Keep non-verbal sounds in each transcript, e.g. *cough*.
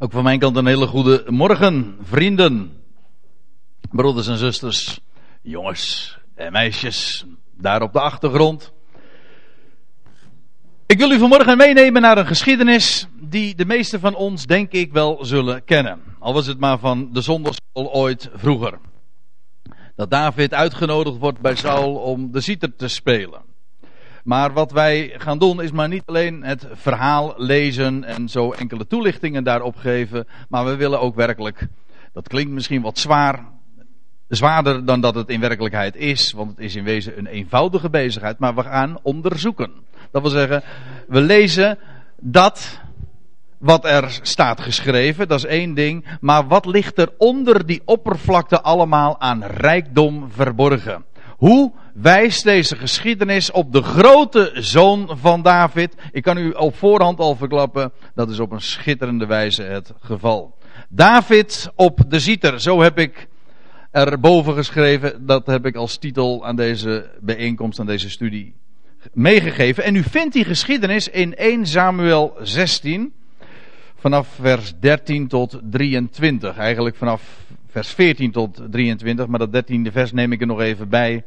Ook van mijn kant een hele goede morgen, vrienden, broeders en zusters, jongens en meisjes, daar op de achtergrond. Ik wil u vanmorgen meenemen naar een geschiedenis die de meesten van ons, denk ik, wel zullen kennen. Al was het maar van de zondagschool ooit vroeger. Dat David uitgenodigd wordt bij Saul om de citer te spelen. Maar wat wij gaan doen is maar niet alleen het verhaal lezen en zo enkele toelichtingen daarop geven. Maar we willen ook werkelijk, dat klinkt misschien wat zwaar, zwaarder dan dat het in werkelijkheid is. Want het is in wezen een eenvoudige bezigheid. Maar we gaan onderzoeken. Dat wil zeggen, we lezen dat wat er staat geschreven, dat is één ding. Maar wat ligt er onder die oppervlakte allemaal aan rijkdom verborgen? Hoe wijst deze geschiedenis op de grote zoon van David? Ik kan u op voorhand al verklappen, dat is op een schitterende wijze het geval. David op de zieter, zo heb ik erboven geschreven. Dat heb ik als titel aan deze bijeenkomst, aan deze studie meegegeven. En u vindt die geschiedenis in 1 Samuel 16, vanaf vers 13 tot 23. Eigenlijk vanaf vers 14 tot 23, maar dat 13e vers neem ik er nog even bij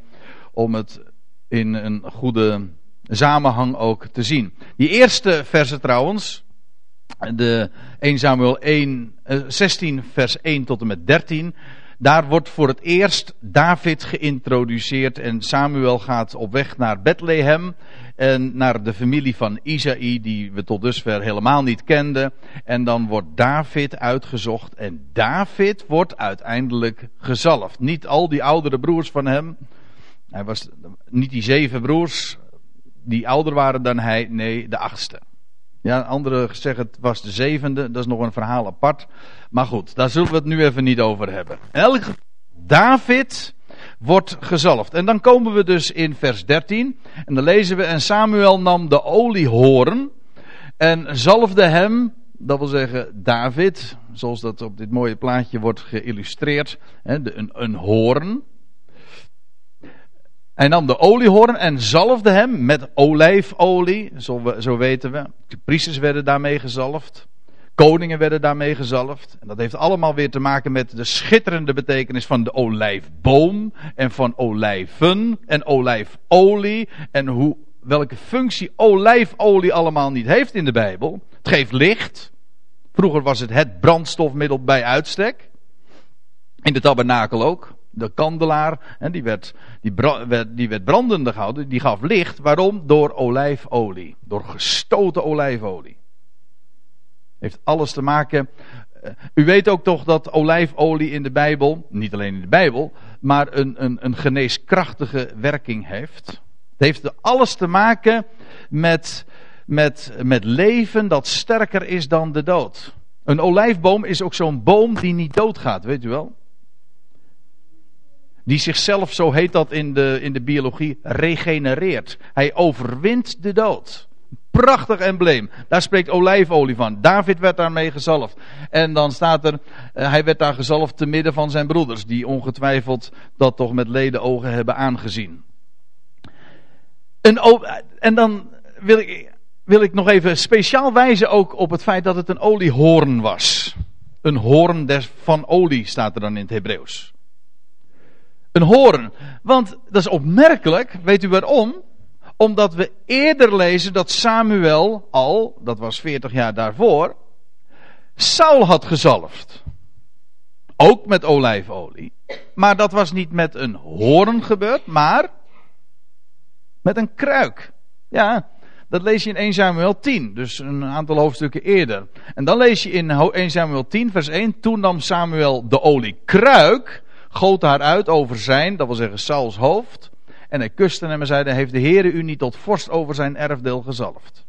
om het in een goede samenhang ook te zien. Die eerste versen trouwens, de 1 Samuel 1, 16 eh, vers 1 tot en met 13, daar wordt voor het eerst David geïntroduceerd en Samuel gaat op weg naar Bethlehem en naar de familie van Isaï die we tot dusver helemaal niet kenden. En dan wordt David uitgezocht en David wordt uiteindelijk gezalfd. Niet al die oudere broers van hem, hij was niet die zeven broers die ouder waren dan hij, nee, de achtste. Ja, anderen zeggen het was de zevende, dat is nog een verhaal apart. Maar goed, daar zullen we het nu even niet over hebben. Elk David wordt gezalfd. En dan komen we dus in vers 13. En dan lezen we, en Samuel nam de oliehoorn en zalfde hem, dat wil zeggen David, zoals dat op dit mooie plaatje wordt geïllustreerd, hè, een, een hoorn. Hij nam de oliehoorn en zalfde hem met olijfolie. Zo, zo weten we. De priesters werden daarmee gezalfd. Koningen werden daarmee gezalfd. En dat heeft allemaal weer te maken met de schitterende betekenis van de olijfboom. En van olijven en olijfolie. En hoe, welke functie olijfolie allemaal niet heeft in de Bijbel. Het geeft licht. Vroeger was het het brandstofmiddel bij uitstek. In de tabernakel ook de kandelaar, en die, werd, die, die werd brandende gehouden, die gaf licht. Waarom? Door olijfolie. Door gestoten olijfolie. Heeft alles te maken. Uh, u weet ook toch dat olijfolie in de Bijbel, niet alleen in de Bijbel, maar een, een, een geneeskrachtige werking heeft. Het heeft alles te maken met, met, met leven dat sterker is dan de dood. Een olijfboom is ook zo'n boom die niet doodgaat, weet u wel? Die zichzelf, zo heet dat in de, in de biologie, regenereert. Hij overwint de dood. Prachtig embleem. Daar spreekt olijfolie van. David werd daarmee gezalfd. En dan staat er, uh, hij werd daar gezalfd te midden van zijn broeders, die ongetwijfeld dat toch met leden ogen hebben aangezien. En, en dan wil ik, wil ik nog even speciaal wijzen ook op het feit dat het een oliehoorn was. Een hoorn des, van olie staat er dan in het Hebreeuws. Een hoorn. Want dat is opmerkelijk, weet u waarom? Omdat we eerder lezen dat Samuel al, dat was 40 jaar daarvoor, Saul had gezalfd. Ook met olijfolie. Maar dat was niet met een hoorn gebeurd, maar met een kruik. Ja, dat lees je in 1 Samuel 10, dus een aantal hoofdstukken eerder. En dan lees je in 1 Samuel 10, vers 1, toen nam Samuel de oliekruik goot haar uit over zijn, dat wil zeggen Sauls hoofd. En hij kuste hem en zeide, heeft de Heere u niet tot vorst over zijn erfdeel gezalfd?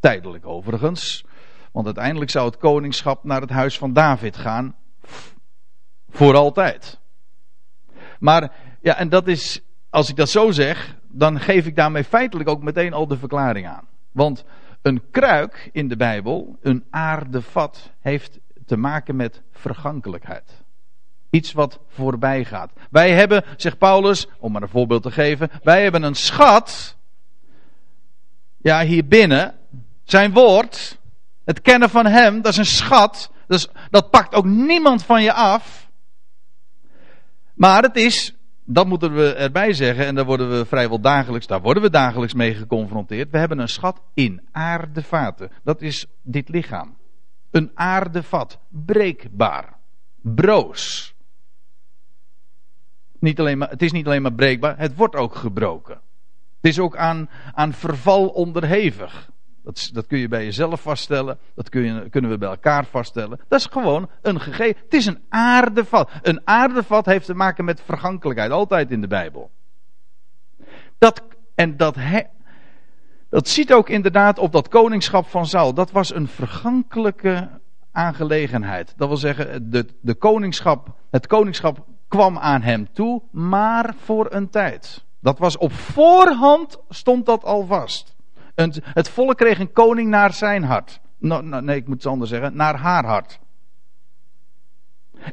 Tijdelijk overigens, want uiteindelijk zou het koningschap naar het huis van David gaan. Voor altijd. Maar, ja, en dat is, als ik dat zo zeg, dan geef ik daarmee feitelijk ook meteen al de verklaring aan. Want een kruik in de Bijbel, een aardevat, heeft te maken met vergankelijkheid. Iets wat voorbij gaat. Wij hebben, zegt Paulus, om maar een voorbeeld te geven, wij hebben een schat. Ja, hier binnen. Zijn woord, het kennen van hem, dat is een schat. Dus dat pakt ook niemand van je af. Maar het is, dat moeten we erbij zeggen, en daar worden we vrijwel dagelijks, daar worden we dagelijks mee geconfronteerd. We hebben een schat in aardevaten. Dat is dit lichaam. Een aardevat, breekbaar, broos. Niet alleen maar, het is niet alleen maar breekbaar, het wordt ook gebroken. Het is ook aan, aan verval onderhevig. Dat, dat kun je bij jezelf vaststellen. Dat kun je, kunnen we bij elkaar vaststellen. Dat is gewoon een gegeven. Het is een aardevat. Een aardevat heeft te maken met vergankelijkheid. Altijd in de Bijbel. Dat, en dat, he, dat ziet ook inderdaad op dat koningschap van Saul. Dat was een vergankelijke aangelegenheid. Dat wil zeggen, de, de koningschap, het koningschap kwam aan hem toe, maar voor een tijd. Dat was op voorhand stond dat al vast. Het volk kreeg een koning naar zijn hart. nee, ik moet het anders zeggen, naar haar hart.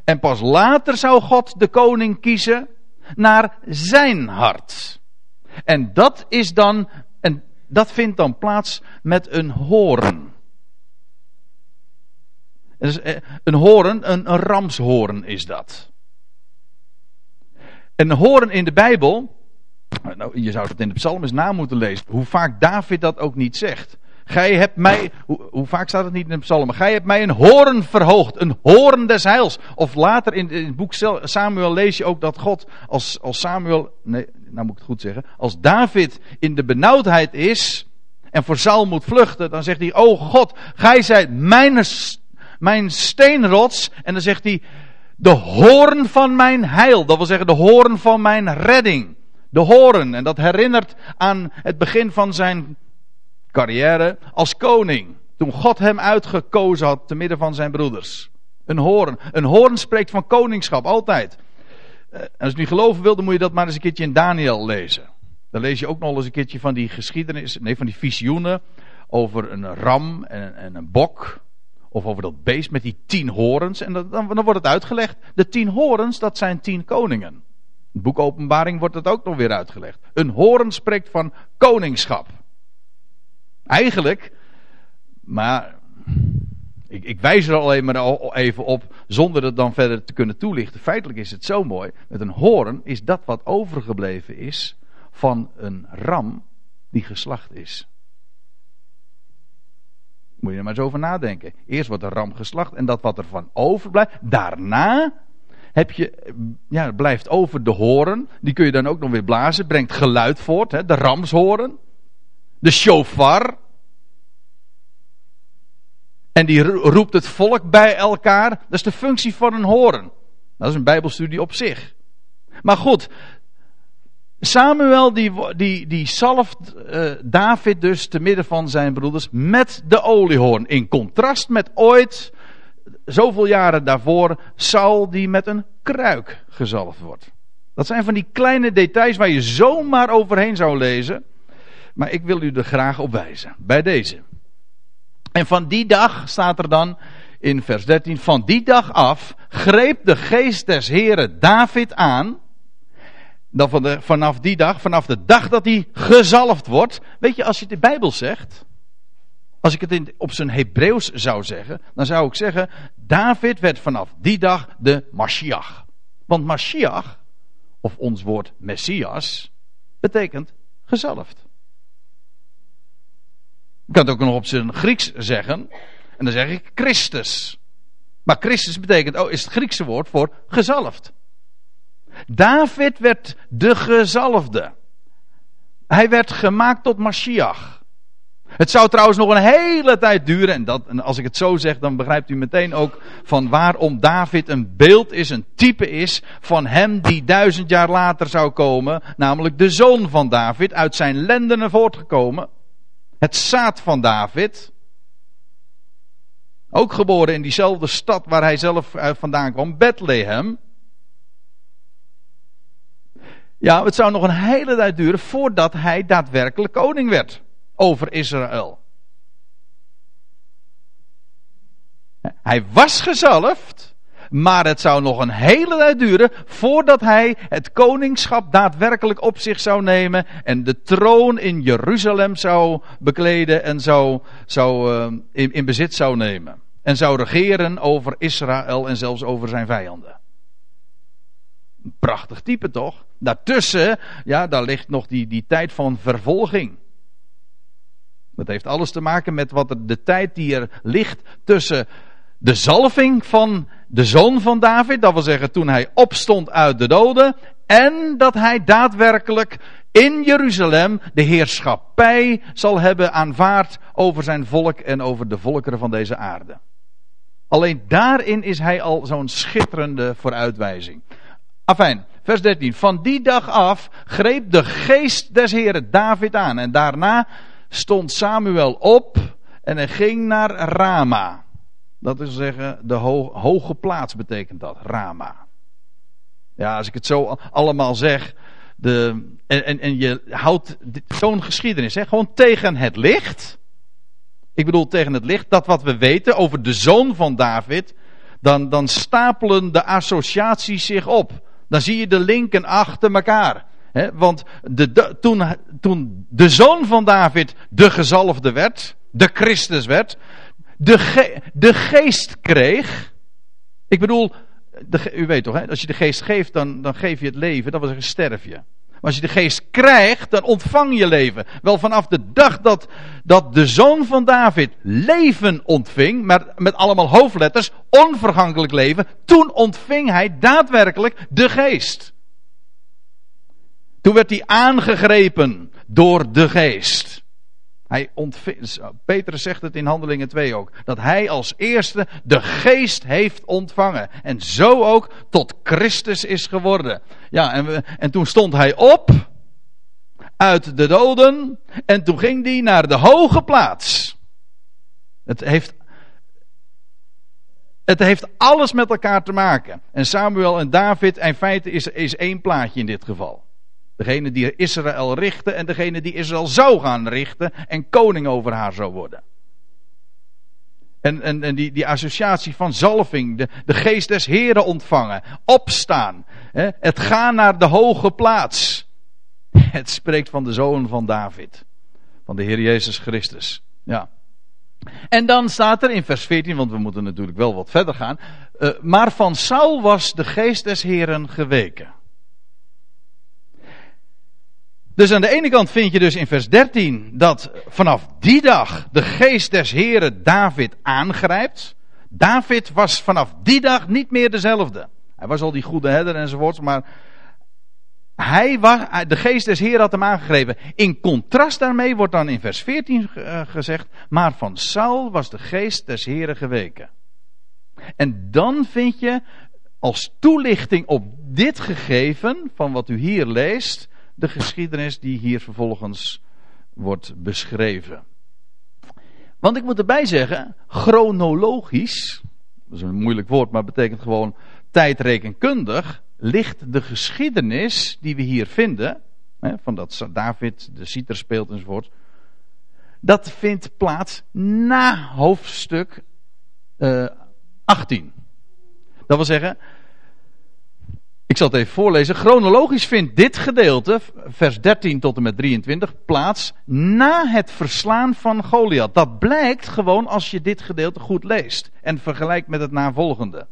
En pas later zou God de koning kiezen naar zijn hart. En dat is dan, en dat vindt dan plaats met een hoorn. Eh, een hoorn, een ramshoorn is dat. Een hoorn in de Bijbel, nou, je zou het in de psalm eens na moeten lezen. Hoe vaak David dat ook niet zegt. Gij hebt mij, hoe, vaak staat het niet in de psalmen? Gij hebt mij een hoorn verhoogd, een hoorn des heils. Of later in, in het boek Samuel lees je ook dat God als, als Samuel, nee, nou moet ik het goed zeggen. Als David in de benauwdheid is en voor Saul moet vluchten, dan zegt hij, oh God, gij zijt mijn, mijn steenrots. En dan zegt hij, de hoorn van mijn heil. Dat wil zeggen, de hoorn van mijn redding de horen. En dat herinnert aan het begin van zijn carrière als koning. Toen God hem uitgekozen had te midden van zijn broeders. Een hoorn. Een hoorn spreekt van koningschap, altijd. Eh, als je niet geloven wil, dan moet je dat maar eens een keertje in Daniel lezen. Dan lees je ook nog eens een keertje van die geschiedenis, nee, van die visioenen over een ram en een bok. Of over dat beest met die tien horens. En dan, dan wordt het uitgelegd. De tien horens, dat zijn tien koningen het boek Openbaring wordt het ook nog weer uitgelegd. Een hoorn spreekt van koningschap. Eigenlijk, maar ik, ik, wijs er alleen maar even op, zonder het dan verder te kunnen toelichten. Feitelijk is het zo mooi. Met een hoorn is dat wat overgebleven is van een ram die geslacht is. Moet je er maar eens over nadenken. Eerst wordt een ram geslacht en dat wat er van overblijft. Daarna heb je, ja, blijft over de horen. Die kun je dan ook nog weer blazen. Brengt geluid voort. Hè, de ramshoren. De shofar. En die roept het volk bij elkaar. Dat is de functie van een horen. Dat is een bijbelstudie op zich. Maar goed. Samuel die, die, die zalft uh, David dus te midden van zijn broeders met de oliehoorn. In contrast met ooit zoveel jaren daarvoor Saul die met een kruik gezalfd wordt. Dat zijn van die kleine details waar je zomaar overheen zou lezen. Maar ik wil u er graag op wijzen. Bij deze. En van die dag staat er dan in vers 13. Van die dag af greep de geest des Heren David aan. Dan van de, vanaf die dag, vanaf de dag dat hij gezalfd wordt. Weet je, als je de Bijbel zegt. Als ik het in, op zijn Hebreeuws zou zeggen, dan zou ik zeggen: David werd vanaf die dag de Mashiach. Want Mashiach, of ons woord Messias, betekent gezalfd. Ik kan het ook nog op zijn Grieks zeggen, en dan zeg ik Christus. Maar Christus betekent, oh, is het Griekse woord voor gezalfd. David werd de gezalfde. Hij werd gemaakt tot Mashiach. Het zou trouwens nog een hele tijd duren. En, dat, en als ik het zo zeg, dan begrijpt u meteen ook van waarom David een beeld is, een type is van hem die duizend jaar later zou komen. Namelijk de zoon van David, uit zijn lendenen voortgekomen. Het zaad van David. Ook geboren in diezelfde stad waar hij zelf vandaan kwam, Bethlehem. Ja, het zou nog een hele tijd duren voordat hij daadwerkelijk koning werd over Israël. Hij was gezalfd, maar het zou nog een hele tijd duren voordat hij het koningschap daadwerkelijk op zich zou nemen en de troon in Jeruzalem zou bekleden en zou, zou, uh, in, in bezit zou nemen. En zou regeren over Israël en zelfs over zijn vijanden. Prachtig type toch? Daartussen, ja, daar ligt nog die, die tijd van vervolging. Dat heeft alles te maken met wat er, de tijd die er ligt tussen de zalving van de zoon van David, dat wil zeggen toen hij opstond uit de doden, en dat hij daadwerkelijk in Jeruzalem de heerschappij zal hebben aanvaard over zijn volk en over de volkeren van deze aarde. Alleen daarin is hij al zo'n schitterende vooruitwijzing. Afijn, vers 13. Van die dag af greep de geest des Heren David aan. En daarna stond Samuel op en hij ging naar Rama. Dat is zeggen, de hoge plaats betekent dat, Rama. Ja, als ik het zo allemaal zeg. De, en, en, en je houdt zo'n geschiedenis, hè, gewoon tegen het licht. Ik bedoel tegen het licht, dat wat we weten over de zoon van David. Dan, dan stapelen de associaties zich op. Dan zie je de linken achter elkaar. Want de, toen, toen de zoon van David de gezalfde werd, de Christus werd, de, de geest kreeg. Ik bedoel, de, u weet toch, als je de geest geeft, dan, dan geef je het leven, dat wil zeggen sterf je. Als je de geest krijgt, dan ontvang je leven. Wel vanaf de dag dat, dat de zoon van David leven ontving, maar met allemaal hoofdletters, onvergankelijk leven, toen ontving hij daadwerkelijk de geest. Toen werd hij aangegrepen door de geest. Hij Petrus zegt het in Handelingen 2 ook. Dat hij als eerste de geest heeft ontvangen. En zo ook tot Christus is geworden. Ja, en, we, en toen stond hij op uit de doden. En toen ging hij naar de hoge plaats. Het heeft, het heeft alles met elkaar te maken. En Samuel en David, in feite is, is één plaatje in dit geval. Degene die Israël richtte en degene die Israël zou gaan richten en koning over haar zou worden. En, en, en die, die associatie van zalving, de, de geest des Heren ontvangen, opstaan, hè, het gaan naar de hoge plaats. *laughs* Het spreekt van de zoon van David, van de Heer Jezus Christus. Ja. En dan staat er in vers 14, want we moeten natuurlijk wel wat verder gaan. Uh, maar van Saul was de geest des Heren geweken. Dus aan de ene kant vind je dus in vers 13 dat vanaf die dag de geest des Heren David aangrijpt. David was vanaf die dag niet meer dezelfde. Hij was al die goede herder enzovoorts, maar hij was, de geest des Heren had hem aangegrepen. In contrast daarmee wordt dan in vers 14 eh, gezegd, maar van Saul was de geest des Heren geweken. En dan vind je als toelichting op dit gegeven van wat u hier leest, de geschiedenis die hier vervolgens wordt beschreven. Want ik moet erbij zeggen, chronologisch, dat is een moeilijk woord, maar betekent gewoon tijdrekenkundig, ligt de geschiedenis die we hier vinden, hè, van dat David de citer speelt enzovoort, dat vindt plaats na hoofdstuk uh, eh, 18. Dat wil zeggen, ik zal het even voorlezen. Chronologisch vindt dit gedeelte, vers 13 tot en met 23, plaats na het verslaan van Goliath. Dat blijkt gewoon als je dit gedeelte goed leest en vergelijkt met het navolgende.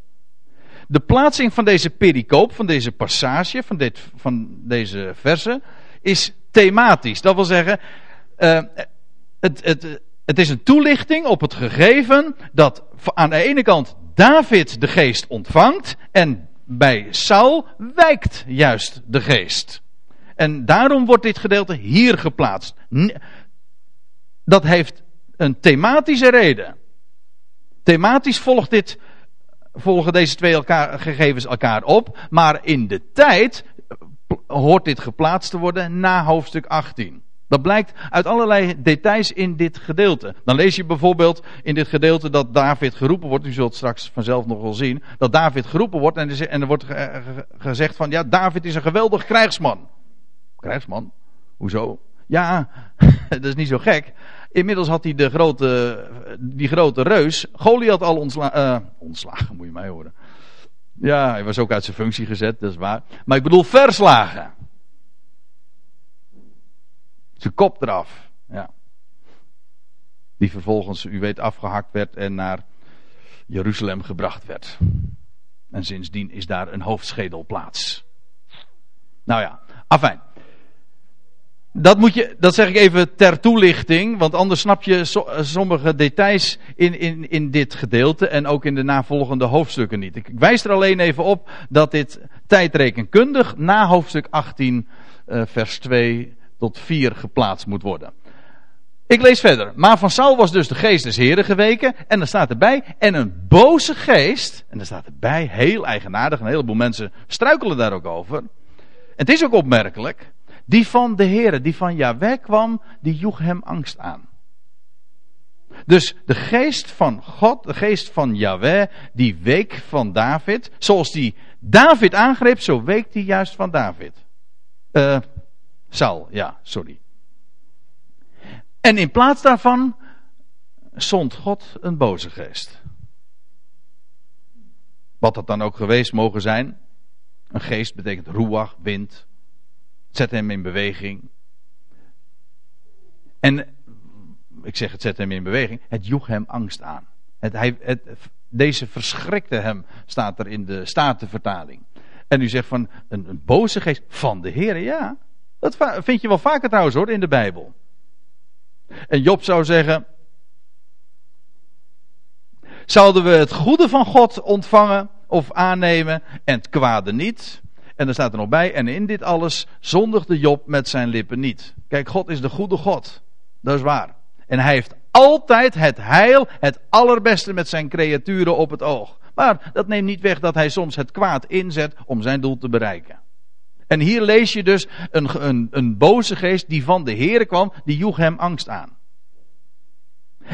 De plaatsing van deze pericoop, van deze passage, van, dit, van deze verse, is thematisch. Dat wil zeggen, uh, het, het, het is een toelichting op het gegeven dat aan de ene kant David de geest ontvangt en bij Saul wijkt juist de geest. En daarom wordt dit gedeelte hier geplaatst. Dat heeft een thematische reden. Thematisch volgt dit, volgen deze twee elkaar, gegevens elkaar op. Maar in de tijd hoort dit geplaatst te worden na hoofdstuk 18. Dat blijkt uit allerlei details in dit gedeelte. Dan lees je bijvoorbeeld in dit gedeelte dat David geroepen wordt. U zult straks vanzelf nog wel zien. Dat David geroepen wordt en er wordt gezegd van ja, David is een geweldig krijgsman. Krijgsman? Hoezo? Ja, *laughs* dat is niet zo gek. Inmiddels had hij de grote, die grote reus, Goliath al ontsla uh, ontslagen, moet je mij horen. Ja, hij was ook uit zijn functie gezet, dat is waar. Maar ik bedoel verslagen. Zijn kop eraf. Ja. Die vervolgens, u weet, afgehakt werd en naar Jeruzalem gebracht werd. En sindsdien is daar een hoofdschedelplaats. Nou ja, afijn. Dat, moet je, dat zeg ik even ter toelichting, want anders snap je sommige details in, in, in dit gedeelte en ook in de navolgende hoofdstukken niet. Ik wijs er alleen even op dat dit tijdrekenkundig na hoofdstuk 18, uh, vers 2 tot 4 geplaatst moet worden. Ik lees verder. Maar van Saul was dus de geest des Heren geweken. En dan staat erbij. En een boze geest. En dan staat erbij. Heel eigenaardig. Een heleboel mensen struikelen daar ook over. En het is ook opmerkelijk. Die van de Heere, die van Yahweh kwam, die joeg hem angst aan. Dus de geest van God, de geest van Yahweh, die week van David. Zoals die David aangreep, zo week die juist van David. Uh, Saul, ja, sorry. En in plaats daarvan zond God een boze geest. Wat dat dan ook geweest mogen zijn. Een geest betekent ruach, wind. Zet hem in beweging. En ik zeg het zet hem in beweging. Het joeg hem angst aan. Het, hij, deze verschrikte hem, staat er in de Statenvertaling. En u zegt van een, een boze geest van de Heer, ja. Dat vind je wel vaker trouwens hoor in de Bijbel. En Job zou zeggen: Zouden we het goede van God ontvangen of aannemen en het kwade niet? En er staat er nog bij: En in dit alles zondigde Job met zijn lippen niet. Kijk, God is de goede God. Dat is waar. En hij heeft altijd het heil, het allerbeste met zijn creaturen op het oog. Maar dat neemt niet weg dat hij soms het kwaad inzet om zijn doel te bereiken. En hier lees je dus een, een, een boze geest die van de Heer kwam, die joeg hem angst aan.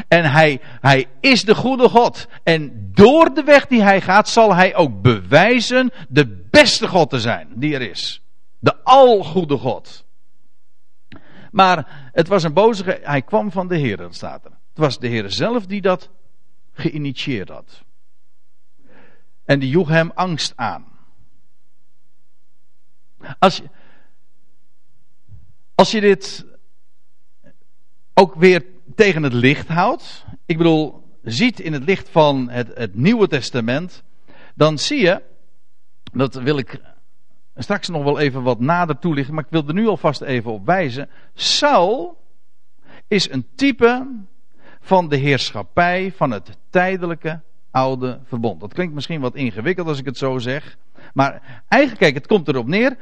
En hij, hij is de goede God. En door de weg die hij gaat, zal hij ook bewijzen de beste God te zijn die er is. De algoede God. Maar het was een boze geest. Hij kwam van de Heer, dat staat er. Het was de Heer zelf die dat geïnitieerd had. En die joeg hem angst aan. Als als je dit ook weer tegen het licht houdt, ik bedoel, ziet in het licht van het, het Nieuwe Testament, dan zie je, dat wil ik straks nog wel even wat nader toelichten, maar ik wil er nu alvast even op wijzen. Saul is een type van de heerschappij van het tijdelijke verbond. Dat klinkt misschien wat ingewikkeld als ik het zo zeg. Maar eigenlijk, kijk, het komt erop neer.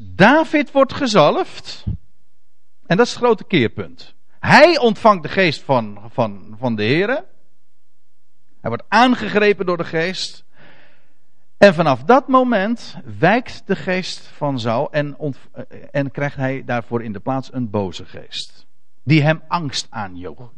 David wordt gezalfd. En dat is het grote keerpunt. Hij ontvangt de geest van, van, van de Heer. Hij wordt aangegrepen door de geest. En vanaf dat moment wijkt de geest van Saul en, en krijgt hij daarvoor in de plaats een boze geest. Die hem angst aanjoeg.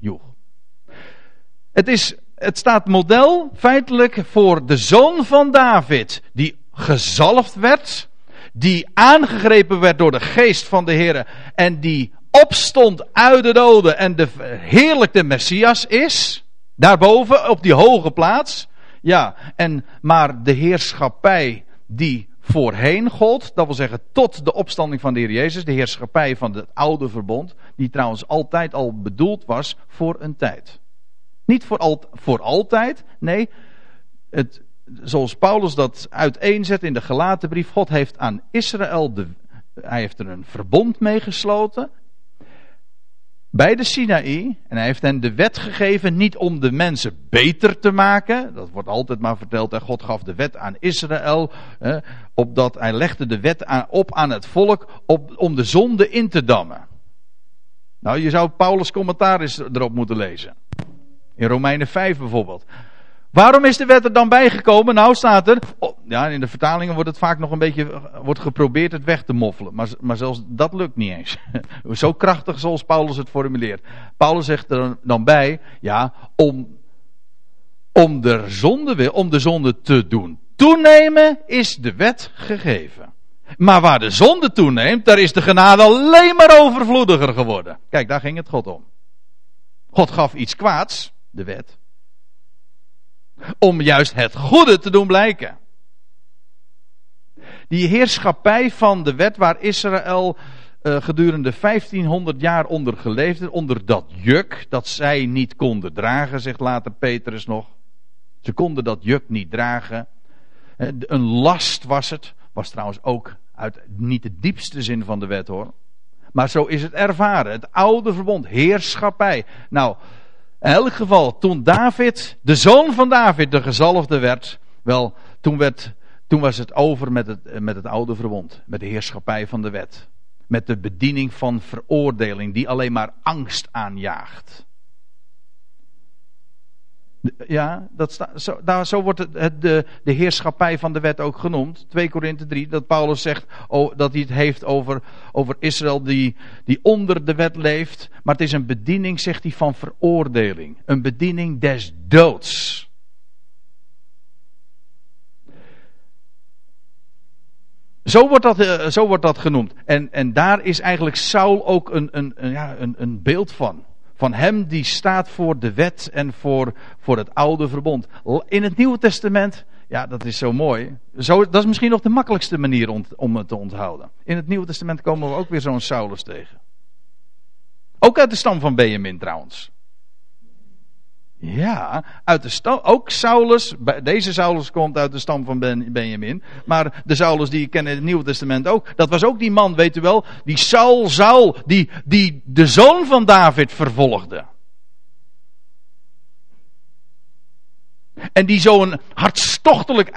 Het, is, het staat model feitelijk voor de zoon van David, die gezalfd werd, die aangegrepen werd door de geest van de Heer en die opstond uit de doden en de heerlijke Messias is, daarboven op die hoge plaats. Ja, en maar de heerschappij die voorheen gold, dat wil zeggen tot de opstanding van de Heer Jezus, de heerschappij van het oude verbond, die trouwens altijd al bedoeld was voor een tijd. Niet voor, voor altijd, nee, het, zoals Paulus dat uiteenzet in de gelaten brief, God heeft aan Israël, de, hij heeft er een verbond mee gesloten. Bij de Sinaï, en hij heeft hen de wet gegeven niet om de mensen beter te maken. Dat wordt altijd maar verteld. En God gaf de wet aan Israël. Eh, opdat hij legde de wet op aan het volk om de zonde in te dammen. Nou, je zou Paulus' commentaar eens erop moeten lezen. In Romeinen 5 bijvoorbeeld. Waarom is de wet er dan bijgekomen? Nou staat er, oh, ja, in de vertalingen wordt het vaak nog een beetje, wordt geprobeerd het weg te moffelen. Maar, maar zelfs dat lukt niet eens. *laughs* Zo krachtig zoals Paulus het formuleert. Paulus zegt er dan bij, ja, om, om de zonde om de zonde te doen toenemen, is de wet gegeven. Maar waar de zonde toeneemt, daar is de genade alleen maar overvloediger geworden. Kijk, daar ging het God om. God gaf iets kwaads, de wet om juist het goede te doen blijken. Die heerschappij van de wet waar Israël uh, gedurende 1500 jaar onder geleefd onder dat juk dat zij niet konden dragen, zegt later Petrus nog. Ze konden dat juk niet dragen. Een last was het. Was trouwens ook uit niet de diepste zin van de wet hoor. Maar zo is het ervaren. Het oude verbond, heerschappij. Nou, in elk geval, toen David, de zoon van David, de gezalfde werd, wel, toen, werd, toen was het over met het, met het oude verbond. Met de heerschappij van de wet. Met de bediening van veroordeling, die alleen maar angst aanjaagt. Ja, dat sta, zo, daar, zo wordt het, de, de heerschappij van de wet ook genoemd. 2 Korinthe 3, dat Paulus zegt oh, dat hij het heeft over, over Israël die, die onder de wet leeft. Maar het is een bediening, zegt hij, van veroordeling. Een bediening des doods. Zo wordt dat, uh, zo wordt dat genoemd. En, en daar is eigenlijk Saul ook een, een, ja, een, een beeld van. Van hem die staat voor de wet en voor, voor het oude verbond. In het Nieuwe Testament, ja, dat is zo mooi. Zo, dat is misschien nog de makkelijkste manier om, om het te onthouden. In het Nieuwe Testament komen we ook weer zo'n Saulus tegen. Ook uit de stam van Benjamin trouwens. Ja, uit de stam, ook Saulus, deze Saulus komt uit de stam van ben, Benjamin, maar de Saulus die ik ken in het Nieuwe Testament ook, dat was ook die man, weet u wel, die Saul, Saul, die, die de zoon van David vervolgde. En die zo'n hartstochtelijk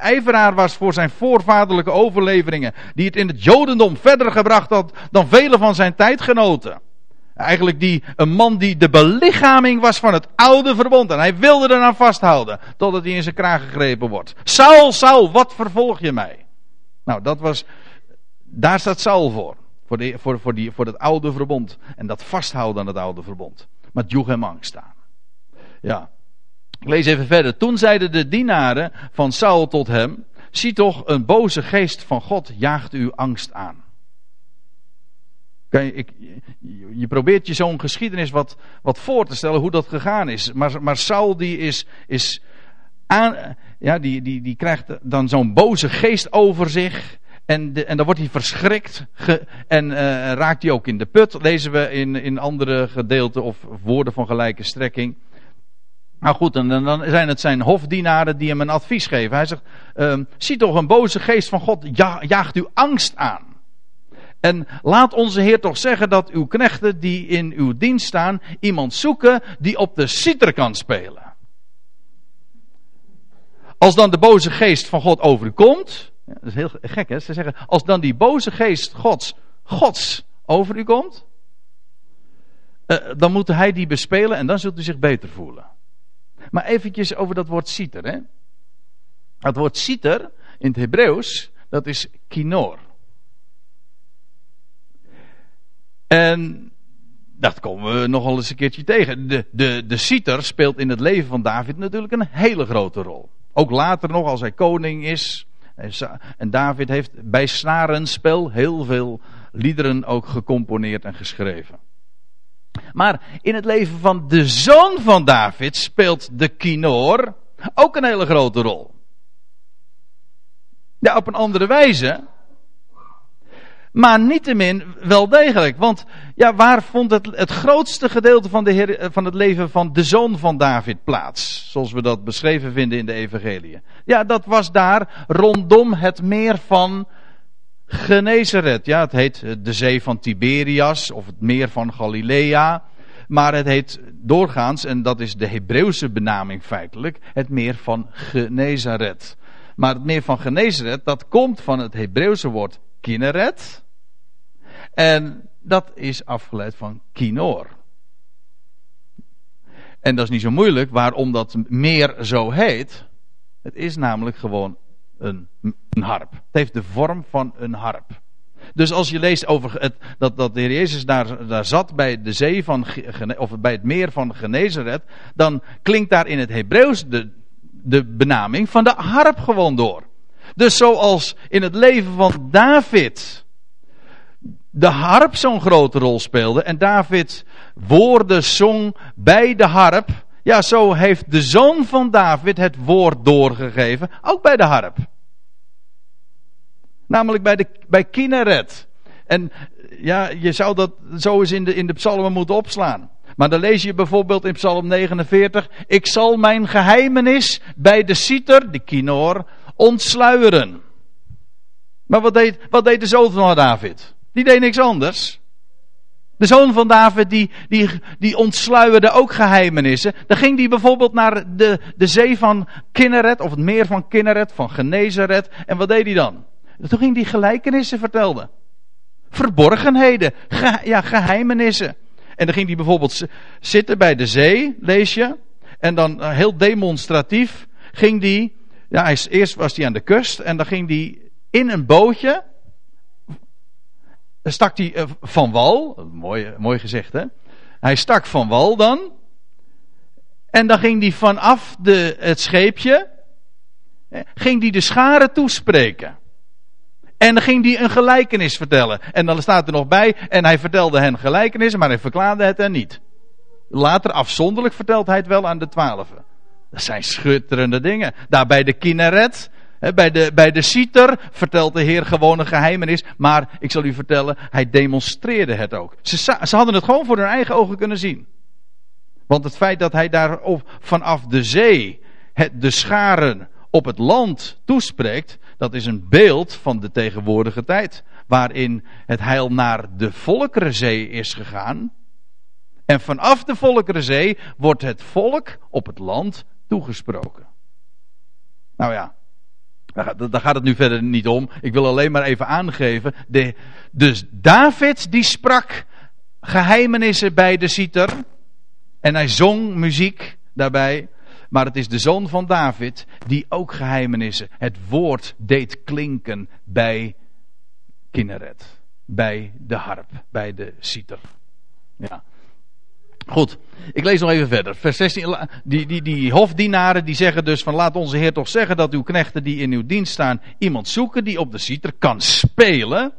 ijveraar was voor zijn voorvaderlijke overleveringen, die het in het Jodendom verder gebracht had dan vele van zijn tijdgenoten. Eigenlijk die, een man die de belichaming was van het oude verbond. En hij wilde er aan vasthouden. Totdat hij in zijn kraag gegrepen wordt. Saul, Saul, wat vervolg je mij? Nou, dat was, daar staat Saul voor. Voor, de, voor, voor, die, voor het oude verbond. En dat vasthouden aan het oude verbond. Maar joeg hem angst aan. Ja. Ik lees even verder. Toen zeiden de dienaren van Saul tot hem. Zie toch, een boze geest van God jaagt u angst aan. Kan je, ik, je probeert je zo'n geschiedenis wat, wat voor te stellen hoe dat gegaan is. Maar, maar Saul die is, is aan, ja, die, die, die krijgt dan zo'n boze geest over zich. En, en dan wordt hij verschrikt. En uh, raakt hij ook in de put. Lezen we in, in andere gedeelten of woorden van gelijke strekking. Nou goed, en dan zijn het zijn hofdienaren die hem een advies geven. Hij zegt: uh, Zie toch, een boze geest van God ja, jaagt u angst aan. En laat onze Heer toch zeggen dat uw knechten die in uw dienst staan, iemand zoeken die op de citer kan spelen. Als dan de boze geest van God over u komt, dat is heel gek hè, ze zeggen, als dan die boze geest Gods, Gods over u komt, uh, dan moet hij die bespelen en dan zult u zich beter voelen. Maar eventjes over dat woord citer. Hè. Het woord citer in het Hebreeuws, dat is kinor. En dat komen we nogal eens een keertje tegen. De, de, de citer speelt in het leven van David natuurlijk een hele grote rol. Ook later nog als hij koning is. En David heeft bij snarenspel heel veel liederen ook gecomponeerd en geschreven. Maar in het leven van de zoon van David speelt de kinoor ook een hele grote rol. Ja, op een andere wijze. Maar niettemin wel degelijk. Want ja, waar vond het, het grootste gedeelte van, de heer, van het leven van de zoon van David plaats? Zoals we dat beschreven vinden in de Evangelie. Ja, dat was daar rondom het meer van Genezeret. Ja, het heet de zee van Tiberias of het meer van Galilea. Maar het heet doorgaans, en dat is de Hebreeuwse benaming feitelijk, het meer van Genezeret. Maar het meer van Genezeret, dat komt van het Hebreeuwse woord Kinneret. En dat is afgeleid van Kinor. En dat is niet zo moeilijk waarom dat meer zo heet. Het is namelijk gewoon een, een harp. Het heeft de vorm van een harp. Dus als je leest over het, dat, dat de Heer Jezus daar, daar zat bij de zee van, of bij het meer van Genezeret, dan klinkt daar in het Hebreeuws de, de benaming van de harp gewoon door. Dus zoals in het leven van David de harp zo'n grote rol speelde en David woorden zong bij de harp, ja, zo heeft de zoon van David het woord doorgegeven, ook bij de harp. Namelijk bij, de, bij Kinneret. En ja, je zou dat zo eens in de, in de psalmen moeten opslaan. Maar dan lees je bijvoorbeeld in Psalm 49: Ik zal mijn geheimenis bij de citer, de kinoor, ontsluieren. Maar wat deed, wat deed de zoon van David? Die deed niks anders. De zoon van David die, die, die ontsluierde ook geheimenissen. Dan ging hij bijvoorbeeld naar de, de zee van Kinneret, of het meer van Kinneret, van Genezeret. En wat deed hij dan? Toen ging hij gelijkenissen vertelden. Verborgenheden, ja, geheimenissen. En dan ging hij bijvoorbeeld zitten bij de zee, lees je. En dan eh, heel demonstratief ging hij. Ja, hij, eerst was hij aan de kust en dan ging hij in een bootje. Stak hij eh, van wal. Mooi, mooi gezegd hè. Hij stak van wal dan. En dan ging hij vanaf de, het scheepje. Ging hij de scharen toespreken. En dan ging hij een gelijkenis vertellen. En dan staat er nog bij, en hij vertelde hen gelijkenissen, maar hij verklaarde het er niet. Later afzonderlijk vertelt hij het wel aan de twaalfen. Dat zijn schutterende dingen. Daar bij de Kinneret, bij de, bij de Citer vertelt de Heer gewoon een geheimenis. Maar ik zal u vertellen, hij demonstreerde het ook. Ze, ze hadden het gewoon voor hun eigen ogen kunnen zien. Want het feit dat hij daar vanaf de zee de scharen op het land toespreekt, dat is een beeld van de tegenwoordige tijd. Waarin het heil naar de Volkerenzee is gegaan. En vanaf de Volkerenzee wordt het volk op het land toegesproken. Nou ja, daar gaat het nu verder niet om. Ik wil alleen maar even aangeven. De, dus David die sprak geheimenissen bij de citer. En hij zong muziek daarbij. Maar het is de zoon van David die ook geheimenissen, het woord deed klinken bij Kinneret. Bij de harp, bij de citer. Ja. Goed, ik lees nog even verder. Vers 16. Die, die, die hofdienaren die zeggen dus van laat onze Heer toch zeggen dat uw knechten die in uw dienst staan iemand zoeken die op de citer kan spelen.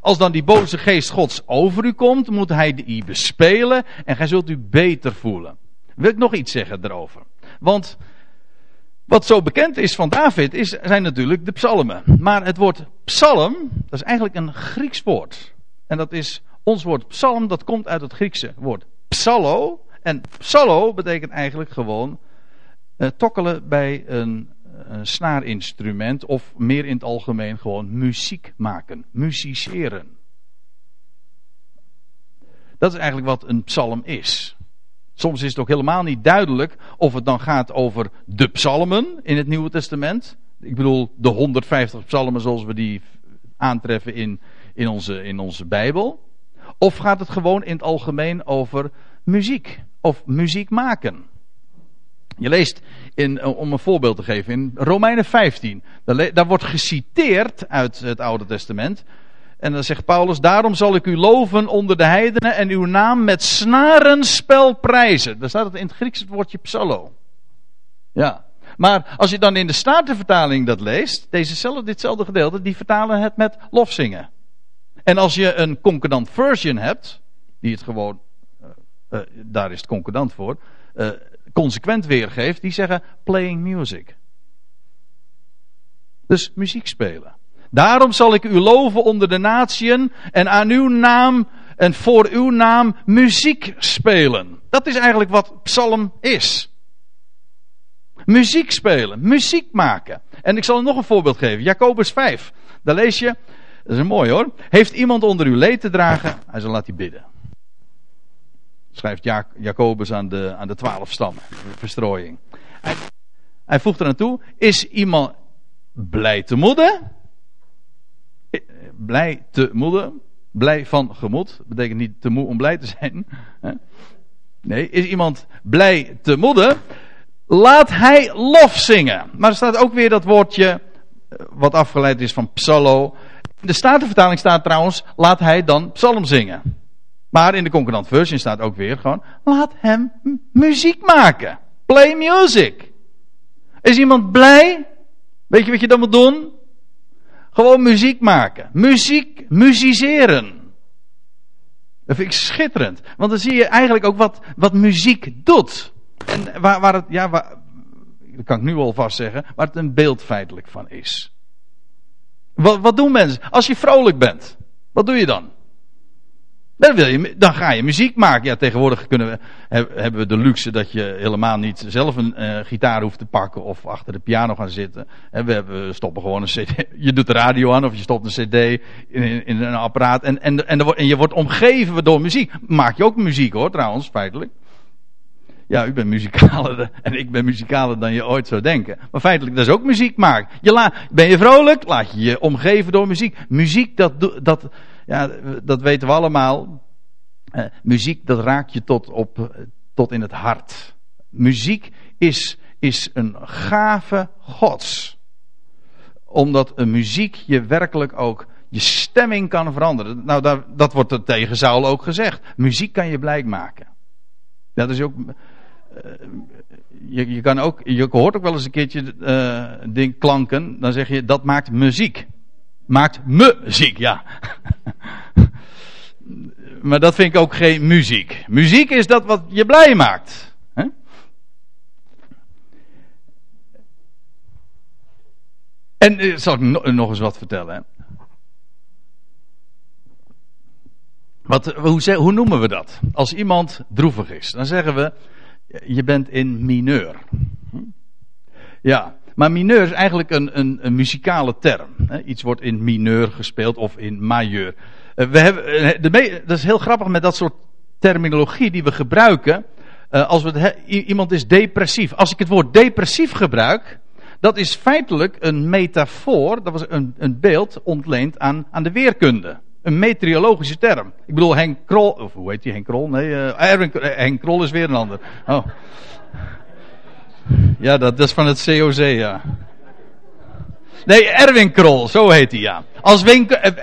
Als dan die boze geest gods over u komt, moet hij die bespelen en gij zult u beter voelen. Wil ik nog iets zeggen erover? Want wat zo bekend is van David is, zijn natuurlijk de psalmen. Maar het woord psalm, dat is eigenlijk een Grieks woord. En dat is, ons woord psalm, dat komt uit het Griekse woord psallo. En psallo betekent eigenlijk gewoon uh, tokkelen bij een, een snaarinstrument. Of meer in het algemeen gewoon muziek maken, musiceren. Dat is eigenlijk wat een psalm is. Soms is het ook helemaal niet duidelijk of het dan gaat over de psalmen in het Nieuwe Testament. Ik bedoel de 150 psalmen zoals we die aantreffen in, in, onze, in onze Bijbel. Of gaat het gewoon in het algemeen over muziek of muziek maken? Je leest, in, om een voorbeeld te geven, in Romeinen 15. Daar, daar wordt geciteerd uit het Oude Testament. En dan zegt Paulus, daarom zal ik u loven onder de heidenen en uw naam met snarenspel prijzen. Daar staat het in het Grieks het woordje psallo. Ja. Maar als je dan in de Statenvertaling dat leest, dezezelfde, ditzelfde gedeelte, die vertalen het met lofzingen. En als je een concordant version hebt, die het gewoon, uh, daar is het concordant voor, uh, consequent weergeeft, die zeggen playing music. Dus muziek spelen. Daarom zal ik u loven onder de natieën en aan uw naam en voor uw naam muziek spelen. Dat is eigenlijk wat psalm is. Muziek spelen, muziek maken. En ik zal nog een voorbeeld geven. Jacobus 5. Daar lees je, dat is mooi hoor. Heeft iemand onder uw leed te dragen, hij zal laten bidden. Schrijft Jacobus aan de, aan de twaalf stammen, verstrooiing. Hij, hij voegt er aan toe, is iemand blij te moeden? blij te moede. Blij van gemoed. Betekent niet te moe om blij te zijn. Nee, is iemand blij te moede? Laat hij lof zingen. Maar er staat ook weer dat woordje. Eh, wat afgeleid is van psallo. In de Statenvertaling staat trouwens. Laat hij dan psalm zingen. Maar in de Concordant Version staat ook weer gewoon. Laat hem muziek maken. Play music. Is iemand blij? Weet je wat je dan moet doen? Gewoon muziek maken. Muziek, muziceren. Dat vind ik schitterend. Want dan zie je eigenlijk ook wat, wat muziek doet. En waar, waar het, ja, waar, dat kan ik nu alvast zeggen, waar het een beeld feitelijk van is. Wat, wat doen mensen? Als je vrolijk bent, wat doe je dan? Dan, wil je, dan ga je muziek maken. Ja, tegenwoordig kunnen we, hebben we de luxe dat je helemaal niet zelf een uh, gitaar hoeft te pakken of achter de piano gaan zitten. we, hebben, stoppen gewoon een cd. *laughs* Je doet de radio aan of je stopt een cd in, in een apparaat en, en, en, en je wordt omgeven door muziek. Maak je ook muziek hoor, trouwens, feitelijk. Ja, u bent muzikaler en ik ben muzikaler dan je ooit zou denken. Maar feitelijk, dat is ook muziek maken. Je la, ben je vrolijk? Laat je je omgeven door muziek. Muziek, dat, dat, ja, dat weten we allemaal. Eh, muziek, dat raakt je tot, op, tot in het hart. Muziek is, is een gave gods. Omdat een muziek je werkelijk ook je stemming kan veranderen. Nou, daar, dat wordt er tegen Saul ook gezegd. Muziek kan je blij maken. Dat is ook eh, je, je, kan ook, je hoort ook wel eens een keertje ding klanken. Dan zeg je dat maakt muziek. Maakt muziek, ja. *laughs* maar dat vind ik ook geen muziek. Muziek is dat wat je blij maakt. Hè? En uh, zal ik nog eens wat vertellen. Wat, hoe, hoe noemen we dat? Als iemand droevig is, dan zeggen we je bent in mineur. Ja, maar mineur is eigenlijk een, een, een muzikale term. Iets wordt in mineur gespeeld of in majeur. Eh, we hebben, eh, de, dat is heel grappig met dat soort terminologie die we gebruiken. Eh, als we iemand is depressief. Als ik het woord depressief gebruik, dat is feitelijk een metafoor, dat was een, een beeld ontleend aan, aan de weerkunde een meteorologische term. Ik bedoel, Henk Krol, of hoe heet die Henk Krol? Nee, Erwin, Henk Krol is weer een ander. Oh. Ja, dat, is van het COC, ja. Nee, Erwin Krol, zo heet hij, ja. Als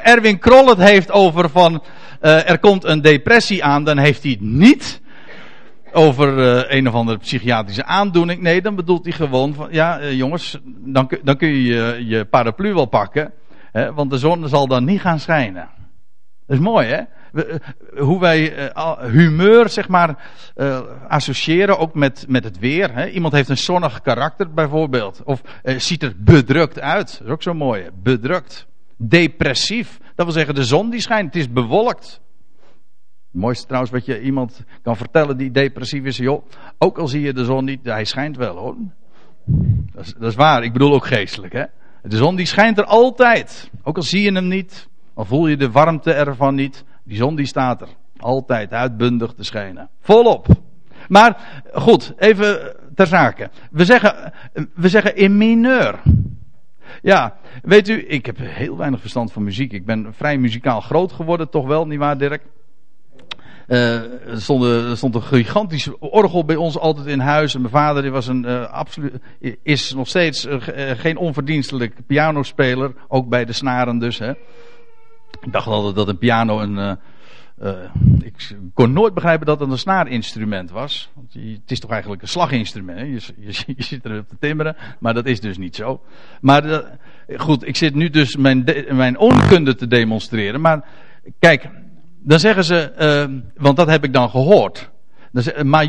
Erwin Krol het heeft over van, uh, er komt een depressie aan, dan heeft hij het niet over uh, een of andere psychiatrische aandoening. Nee, dan bedoelt hij gewoon van, ja, jongens, dan, dan kun je je, je paraplu wel pakken, hè, want de zon zal dan niet gaan schijnen. Dat is mooi, hè? Eh, hoe wij uh, humeur, zeg maar, uh, associëren ook met, met het weer. Hè? Iemand heeft een zonnig karakter, bijvoorbeeld. Of ziet er bedrukt uit. Dat is ook zo mooi. Bedrukt. Depressief. Dat wil zeggen, de zon die schijnt. Het is bewolkt. Het mooiste trouwens wat je iemand kan vertellen die depressief is. Joh, ook al zie je de zon niet, hij schijnt wel hoor. Dat is, dat is waar. Ik bedoel ook geestelijk, hè? De zon die schijnt er altijd. Ook al zie je hem niet. Al voel je de warmte ervan niet. Die zon die staat er. Altijd uitbundig te schijnen. Volop. Maar goed, even ter zake. We zeggen, we zeggen in mineur. Ja, weet u, ik heb heel weinig verstand van muziek. Ik ben vrij muzikaal groot geworden, toch wel, nietwaar Dirk? Er, stond, er, stond, een gigantisch orgel bij ons altijd in huis. En mijn vader die was een, uh, absoluut, is nog steeds uh, geen onverdienstelijk pianospeler. Ook bij de snaren dus. Hè. Ik dacht altijd dat een piano een. Uh, ik kon nooit begrijpen dat het een snaarinstrument was. Want het is toch eigenlijk een slaginstrument. Je, je, je, zit erop te timmeren, maar dat is dus niet zo. Maar uh, goed, ik zit nu dus mijn, mijn onkunde te demonstreren. Maar kijk, dan zeggen ze, want dat heb ik dan gehoord. Dan maar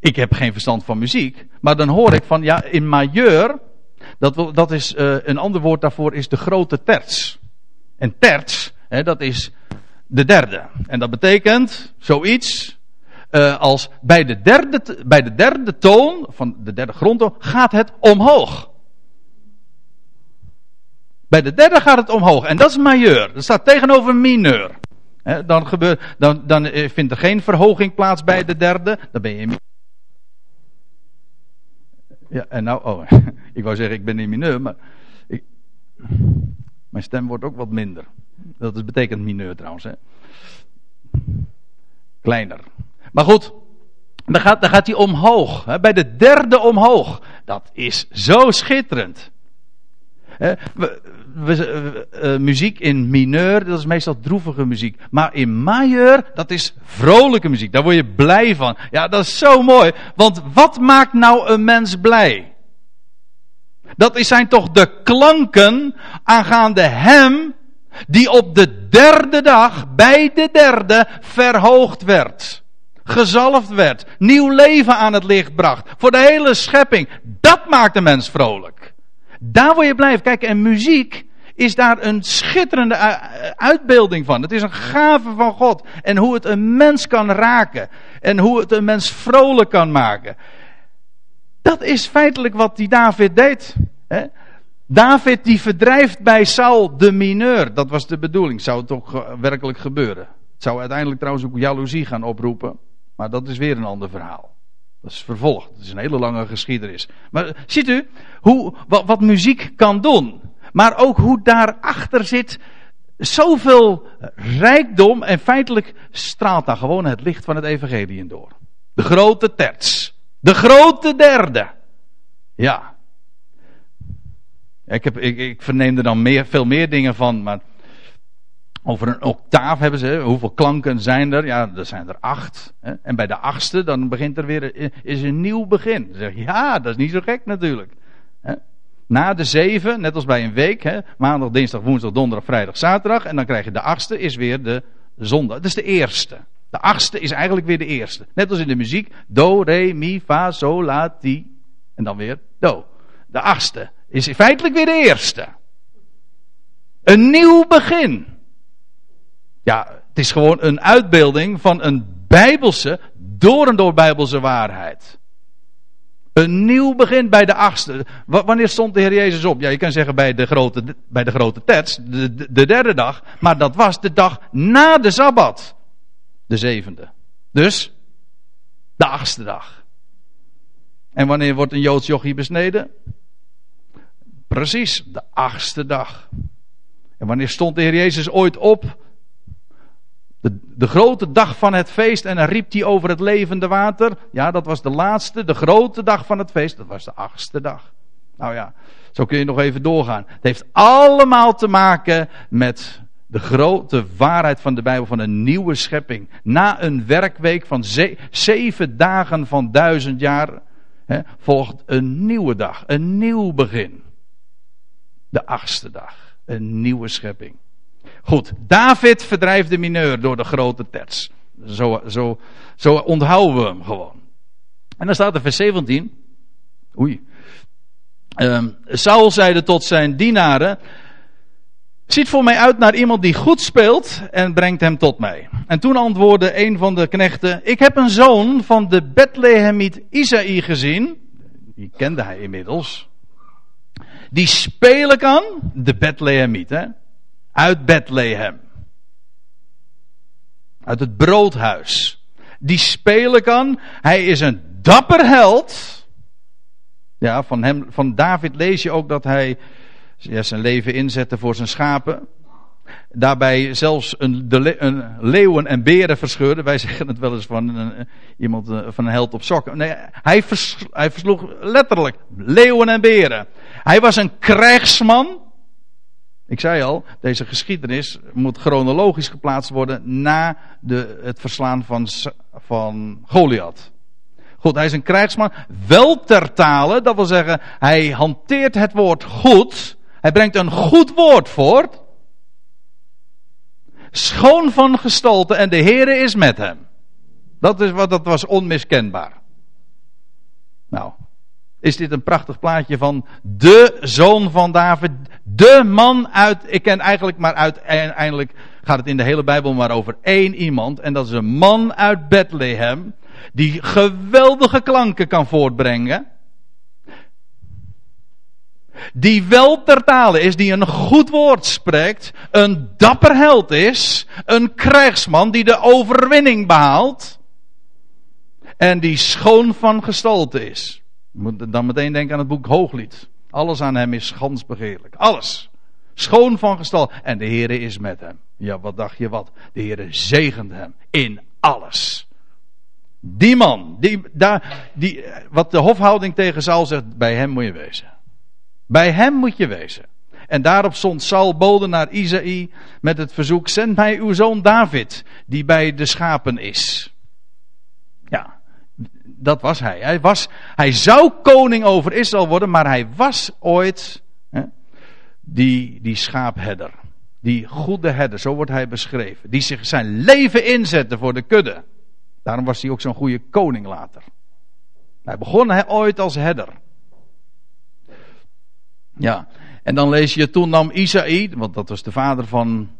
ik heb geen verstand van muziek. Maar dan hoor ik van, ja, in majeur, dat, dat is, een ander woord daarvoor is de grote terts. En terts, hè, dat is de derde. En dat betekent zoiets uh, als bij de, derde, bij de derde toon, van de derde grondtoon, gaat het omhoog. Bij de derde gaat het omhoog. En dat is majeur. Dat staat tegenover mineur. Dan, gebeurt, dan, dan eh, vindt er geen verhoging plaats bij de derde. Dan ben je in. Ja, en nou, oh, *laughs* ik wou zeggen, ik ben in mineur, maar. Ik, mijn stem wordt ook wat minder. Dat betekent mineur trouwens. Hè? Kleiner. Maar goed, dan gaat, dan gaat hij omhoog. Hè? Bij de derde omhoog. Dat is zo schitterend. Hè? We, uh, muziek in mineur, dat is meestal droevige muziek. Maar in majeur, dat is vrolijke muziek. Daar word je blij van. Ja, dat is zo mooi. Want wat maakt nou een mens blij? Dat zijn toch de klanken aangaande hem die op de derde dag, bij de derde, verhoogd werd. Gezalfd werd. Nieuw leven aan het licht bracht. Voor de hele schepping. Dat maakt de mens vrolijk. Daar word je blij van. Kijk, en muziek is daar een schitterende uitbeelding van. Het is een gave van God. En hoe het een mens kan raken. En hoe het een mens vrolijk kan maken. Dat is feitelijk wat die David deed. David die verdrijft bij Saul de mineur. Dat was de bedoeling. Zou het toch werkelijk gebeuren. Het zou uiteindelijk trouwens ook jaloezie gaan oproepen. Maar dat is weer een ander verhaal. Dat is vervolgd. Dat is een hele lange geschiedenis. Maar ziet u hoe, wat, muziek kan doen. Maar ook hoe daarachter zit zoveel rijkdom. En feitelijk straalt daar gewoon het licht van het evangelie door. De grote terts. De grote derde. Ja. Ik, heb, ik, ik verneem er dan meer, veel meer dingen van. Maar over een octaaf hebben ze. Hoeveel klanken zijn er? Ja, er zijn er acht. Hè? En bij de achtste, dan begint er weer is een nieuw begin. Zeg ja, dat is niet zo gek natuurlijk. Hè? Na de zeven, net als bij een week, hè? maandag, dinsdag, woensdag, donderdag, vrijdag, zaterdag. En dan krijg je de achtste, is weer de zondag. Dat is de eerste. De achtste is eigenlijk weer de eerste. Net als in de muziek. Do, re, mi, fa, sol, la, ti. En dan weer do. De achtste is feitelijk weer de eerste. Een nieuw begin. Ja, het is gewoon een uitbeelding van een bijbelse, door en door bijbelse waarheid. Een nieuw begin bij de achtste. wanneer stond de Heer Jezus op? Ja, je kan zeggen bij de grote, bij de grote tets, de, de, de derde dag. Maar dat was de dag na de Sabbat. De zevende. Dus, de achtste dag. En wanneer wordt een Joods jochie besneden? Precies, de achtste dag. En wanneer stond de Heer Jezus ooit op? De, de, grote dag van het feest en dan riep hij over het levende water. Ja, dat was de laatste, de grote dag van het feest. Dat was de achtste dag. Nou ja, zo kun je nog even doorgaan. Het heeft allemaal te maken met de grote waarheid van de Bijbel, van een nieuwe schepping. Na een werkweek van zeven dagen van duizend jaar hè, volgt een nieuwe dag, een nieuw begin. De achtste dag, een nieuwe schepping. Goed, David verdrijft de mineur door de grote terts. Zo, zo, zo onthouden we hem gewoon. En dan staat er vers 17. Oei. Um, Saul zeide tot zijn dienaren. Ziet voor mij uit naar iemand die goed speelt en brengt hem tot mij. En toen antwoordde een van de knechten: Ik heb een zoon van de Bethlehemiet Isaïe gezien. Die kende hij inmiddels. Die spelen kan. De Bethlehemiet, hè? Uit Bethlehem. Uit het broodhuis. Die spelen kan. Hij is een dapper held. Ja, van, hem, van David lees je ook dat hij ja, zijn leven inzette voor zijn schapen. Daarbij zelfs een, de, een leeuwen en beren verscheurde. Wij *laughs* zeggen het wel eens van een, iemand eh, van een held op sokken. Nee, hij, hij versloeg letterlijk leeuwen en beren. Hij was een krijgsman. Ik zei al, deze geschiedenis moet chronologisch geplaatst worden na de, het verslaan van, van Goliath. Goed, hij is een krijgsman. Wel ter dat wil zeggen, hij hanteert het woord goed. Hij brengt een goed woord voort. Schoon van gestalte en de Heere is met hem. Dat, is wat, dat was onmiskenbaar. Nou, is dit een prachtig plaatje van de zoon van David. De man uit, ik ken eigenlijk maar uiteindelijk gaat het in de hele Bijbel maar over één iemand. En dat is een man uit Bethlehem. Die geweldige klanken kan voortbrengen. Die wel ter tale is, die een goed woord spreekt. Een dapper held is. Een krijgsman die de overwinning behaalt. En die schoon van gestalte is moet dan meteen denken aan het boek Hooglied. Alles aan hem is schansbegeerlijk. Alles. Schoon van gestal. En de Heere is met hem. Ja, wat dacht je wat? De Heere zegent hem in alles. Die man, die, daar, die, wat de hofhouding tegen Saul zegt, bij hem moet je wezen. Bij hem moet je wezen. En daarop stond Saul bode naar Isaïe met het verzoek: zend mij uw zoon David, die bij de schapen is. Ja, dat was hij. Hij, was, hij zou koning over Israël worden, maar hij was ooit hè, die, die schaapherder. Die goede herder, zo wordt hij beschreven. Die zich zijn leven inzette voor de kudde. Daarom was hij ook zo'n goede koning later. Hij begon ooit als herder. Ja, en dan lees je, toen nam Isaïe, want dat was de vader van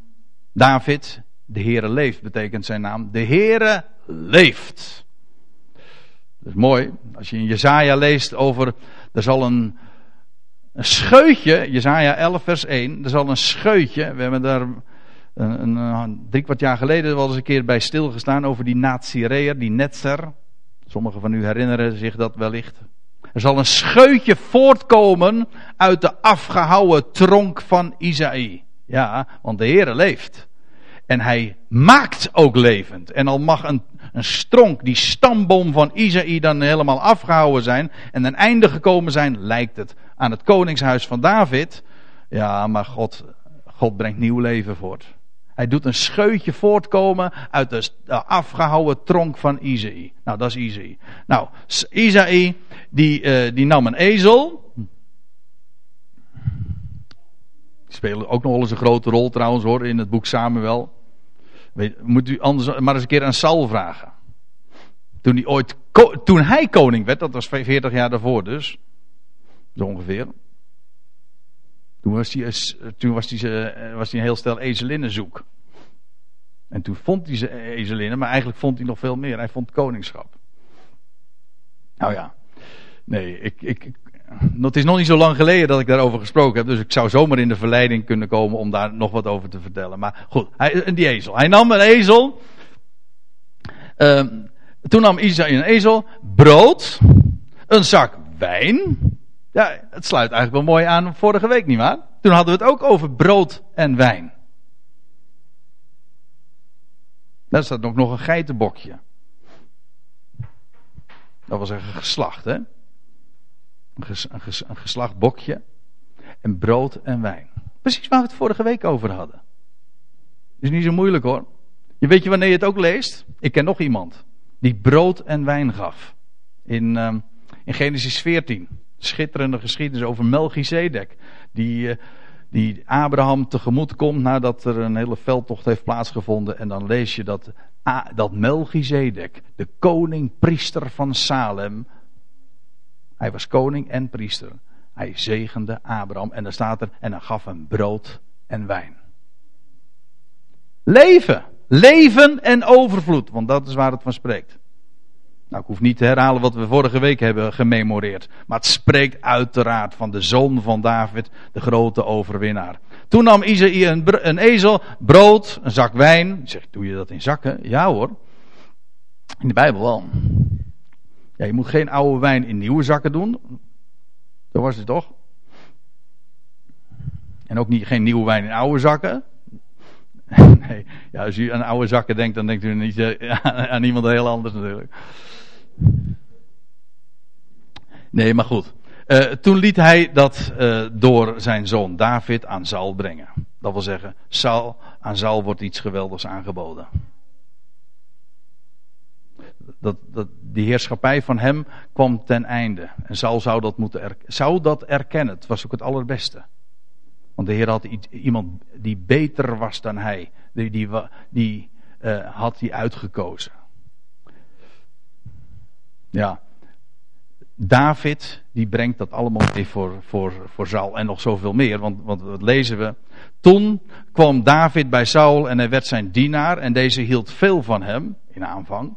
David, de Heere leeft betekent zijn naam, de Heere leeft. Dat is mooi, als je in Jezaja leest over, er zal een, een scheutje, Jezaja 11 vers 1, er zal een scheutje, we hebben daar een, een, drie kwart jaar geleden wel eens een keer bij stilgestaan over die Nazireër, die Netzer. Sommigen van u herinneren zich dat wellicht. Er zal een scheutje voortkomen uit de afgehouwen tronk van Isaïe. Ja, want de Heere leeft. En hij maakt ook levend. En al mag een, een stronk, die stamboom van Isaïe, dan helemaal afgehouden zijn. En een einde gekomen zijn, lijkt het aan het koningshuis van David. Ja, maar God, God brengt nieuw leven voort. Hij doet een scheutje voortkomen uit de afgehouwen tronk van Isaïe. Nou, dat is Isaïe. Nou, Isaïe, die, uh, die nam een ezel. Die spelen ook nog wel eens een grote rol trouwens hoor, in het boek Samuel. Weet, moet u anders maar eens een keer aan Saul vragen. Toen hij ooit, toen hij koning werd, dat was 40 jaar daarvoor dus. Zo ongeveer. Toen was hij, toen was hij, eh, was hij een heel stel ezelinnen zoek. En toen vond hij ze ezelinnen, maar eigenlijk vond hij nog veel meer. Hij vond koningschap. Nou ja, nee, ik, ik, het is nog niet zo lang geleden dat ik daarover gesproken heb. Dus ik zou zomaar in de verleiding kunnen komen om daar nog wat over te vertellen. Maar goed, hij, die ezel. Hij nam een ezel. Uh, toen nam Isaïe een ezel, brood, een zak wijn ja, het sluit eigenlijk wel mooi aan vorige week, nietwaar? Toen hadden we het ook over brood en wijn. Daar staat ook nog een geitenbokje. Dat was een geslacht, hè? Een, ges, een, ges, een geslacht bokje. En brood en wijn. Precies waar we het vorige week over hadden. Is niet zo moeilijk hoor. Je weet je wanneer je het ook leest? Ik ken nog iemand die brood en wijn gaf. In, um, in Genesis 14 schitterende geschiedenis over Melchizedek. Die, uh, die Abraham tegemoet komt nadat er een hele veldtocht heeft plaatsgevonden. En dan lees je dat, dat Melchizedek, de koning-priester van Salem. Hij was koning en priester. Hij zegende Abraham. En dan staat er, en hij gaf hem brood en wijn. Leven. Leven en overvloed. Want dat is waar het van spreekt. Nou, ik hoef niet te herhalen wat we vorige week hebben gememoreerd. Maar het spreekt uiteraard van de zoon van David, de grote overwinnaar. Toen nam Isaïe een, een, ezel, brood, een zak wijn. Zeg, doe je dat in zakken? Ja hoor. In de Bijbel wel. Ja, je moet geen oude wijn in nieuwe zakken doen. Dat was het toch? En ook niet, geen nieuwe wijn in oude zakken. *laughs* nee, ja, als u aan oude zakken denkt, dan denkt u niet eh, *laughs* aan iemand heel anders natuurlijk. Nee, maar goed. Uh, toen liet hij dat uh, door zijn zoon David aan Saul brengen. Dat wil zeggen, Saul, aan Saul wordt iets geweldigs aangeboden. Dat, dat, die heerschappij van hem kwam ten einde. En Saul zou dat, moeten zou dat erkennen. Het was ook het allerbeste. Want de Heer had iemand die beter was dan hij. Die, die, die uh, had hij uitgekozen. Ja. David, die brengt dat allemaal mee voor, voor, voor Saul en nog zoveel meer, want, want wat lezen we? Toen kwam David bij Saul en hij werd zijn dienaar en deze hield veel van hem in aanvang.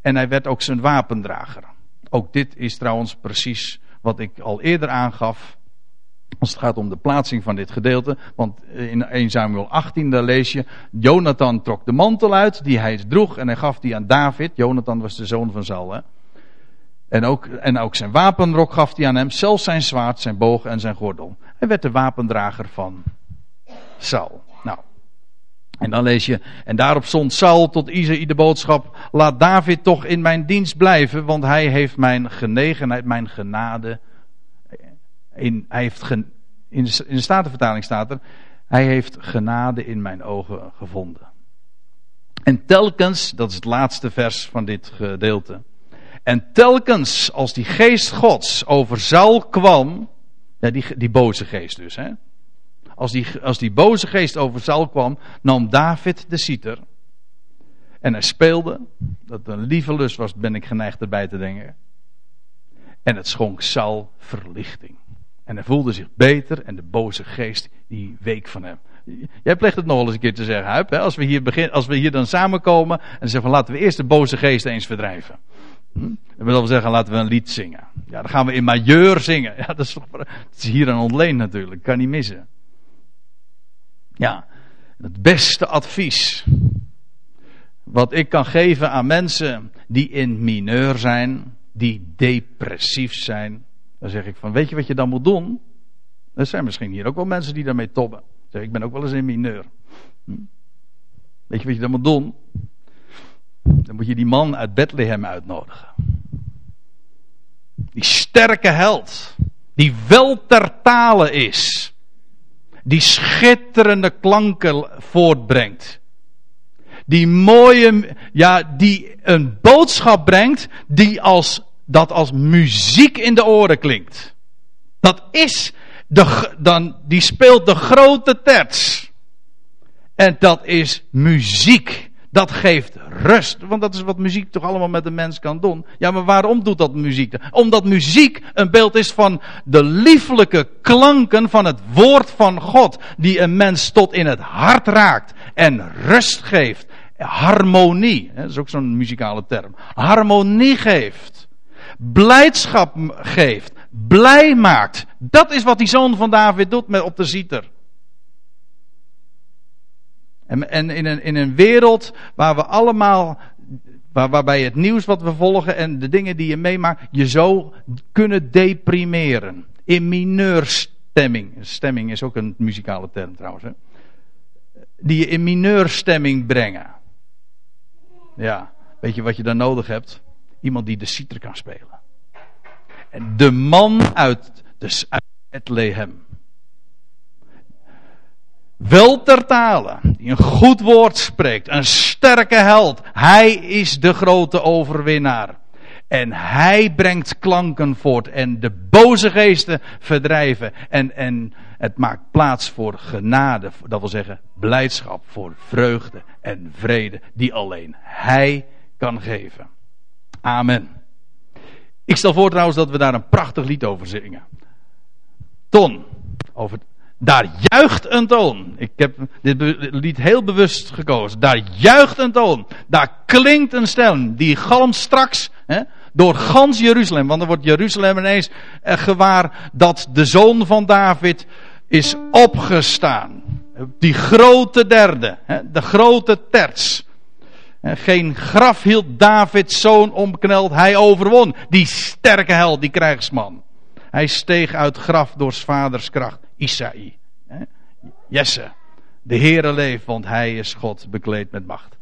En hij werd ook zijn wapendrager. Ook dit is trouwens precies wat ik al eerder aangaf als het gaat om de plaatsing van dit gedeelte. Want in 1 Samuel 18 daar lees je, Jonathan trok de mantel uit die hij droeg en hij gaf die aan David. Jonathan was de zoon van Saul hè. En ook, en ook zijn wapenrok gaf hij aan hem, zelfs zijn zwaard, zijn boog en zijn gordel. Hij werd de wapendrager van Saul. Nou, en dan lees je, en daarop stond Saul tot Isaïe de boodschap, laat David toch in mijn dienst blijven, want hij heeft mijn genegenheid, mijn genade, in, hij heeft gen, in, in de Statenvertaling staat er, hij heeft genade in mijn ogen gevonden. En telkens, dat is het laatste vers van dit gedeelte. En telkens als die geest gods over Saul kwam, ja, die, die boze geest dus, hè. Als die, als die boze geest over Saul kwam, nam David de citer. En hij speelde, dat een lieve lust was, ben ik geneigd erbij te denken. En het schonk Saul verlichting. En hij voelde zich beter en de boze geest die week van hem. Jij pleegt het nog wel eens een keer te zeggen, Huip. Hè? Als, we hier begin, als we hier dan samenkomen en zeggen van laten we eerst de boze geest eens verdrijven. Hm? Dat wil zeggen, laten we een lied zingen. Ja, dan gaan we in majeur zingen. *laughs* Ja, dat is, is hier een ontleen natuurlijk. Kan niet missen. Ja, het beste advies. Wat ik kan geven aan mensen die in mineur zijn, die depressief zijn. Dan zeg ik van, weet je wat je dan moet doen? Er zijn misschien hier ook wel mensen die daarmee tobben. Zeg, ik ben ook wel eens in mineur. Hm? Weet je wat je dan moet doen? Dan moet je die man uit Bethlehem uitnodigen. Die sterke held. Die wel ter tale is. Die schitterende klanken voortbrengt. Die mooie, ja, die een boodschap brengt die als, dat als muziek in de oren klinkt. Dat is de, dan, die speelt de grote terts. En dat is muziek. Dat geeft rust. Want dat is wat muziek toch allemaal met een mens kan doen. Ja, maar waarom doet dat muziek? Omdat muziek een beeld is van de lieflijke klanken van het woord van God. Die een mens tot in het hart raakt. En rust geeft. Harmonie. Dat is ook zo'n muzikale term. Harmonie geeft. Blijdschap geeft. Blij maakt. Dat is wat die zoon van David doet met op de zieter. En, in, een, in een wereld waar we allemaal, waar, waarbij het nieuws wat we volgen en de dingen die je meemaakt, je zo kunnen deprimeren. In mineurstemming. Stemming is ook een muzikale term trouwens. Hè? Die je in mineurstemming brengen. Ja, weet je wat je dan nodig hebt? Iemand die de citer kan spelen. En de man uit, dus uit Bethlehem wel ter die een goed woord spreekt, een sterke held. Hij is de grote overwinnaar. En hij brengt klanken voort en de boze geesten verdrijven. En, en het maakt plaats voor genade, dat wil zeggen blijdschap, voor vreugde en vrede, die alleen hij kan geven. Amen. Ik stel voor trouwens dat we daar een prachtig lied over zingen. Ton, over daar juicht een toon. Ik heb dit lied heel bewust gekozen. Daar juicht een toon. Daar klinkt een stem. Die galmt straks hè, door gans Jeruzalem. Want dan wordt Jeruzalem ineens eh, gewaar dat de zoon van David is opgestaan. Die grote derde. Hè, de grote terts. Geen graf hield Davids zoon omkneld. Hij overwon. Die sterke held, die krijgsman. Hij steeg uit graf door vaders kracht. Isaï. Jesse. De Heere leeft, want hij is God bekleed met macht.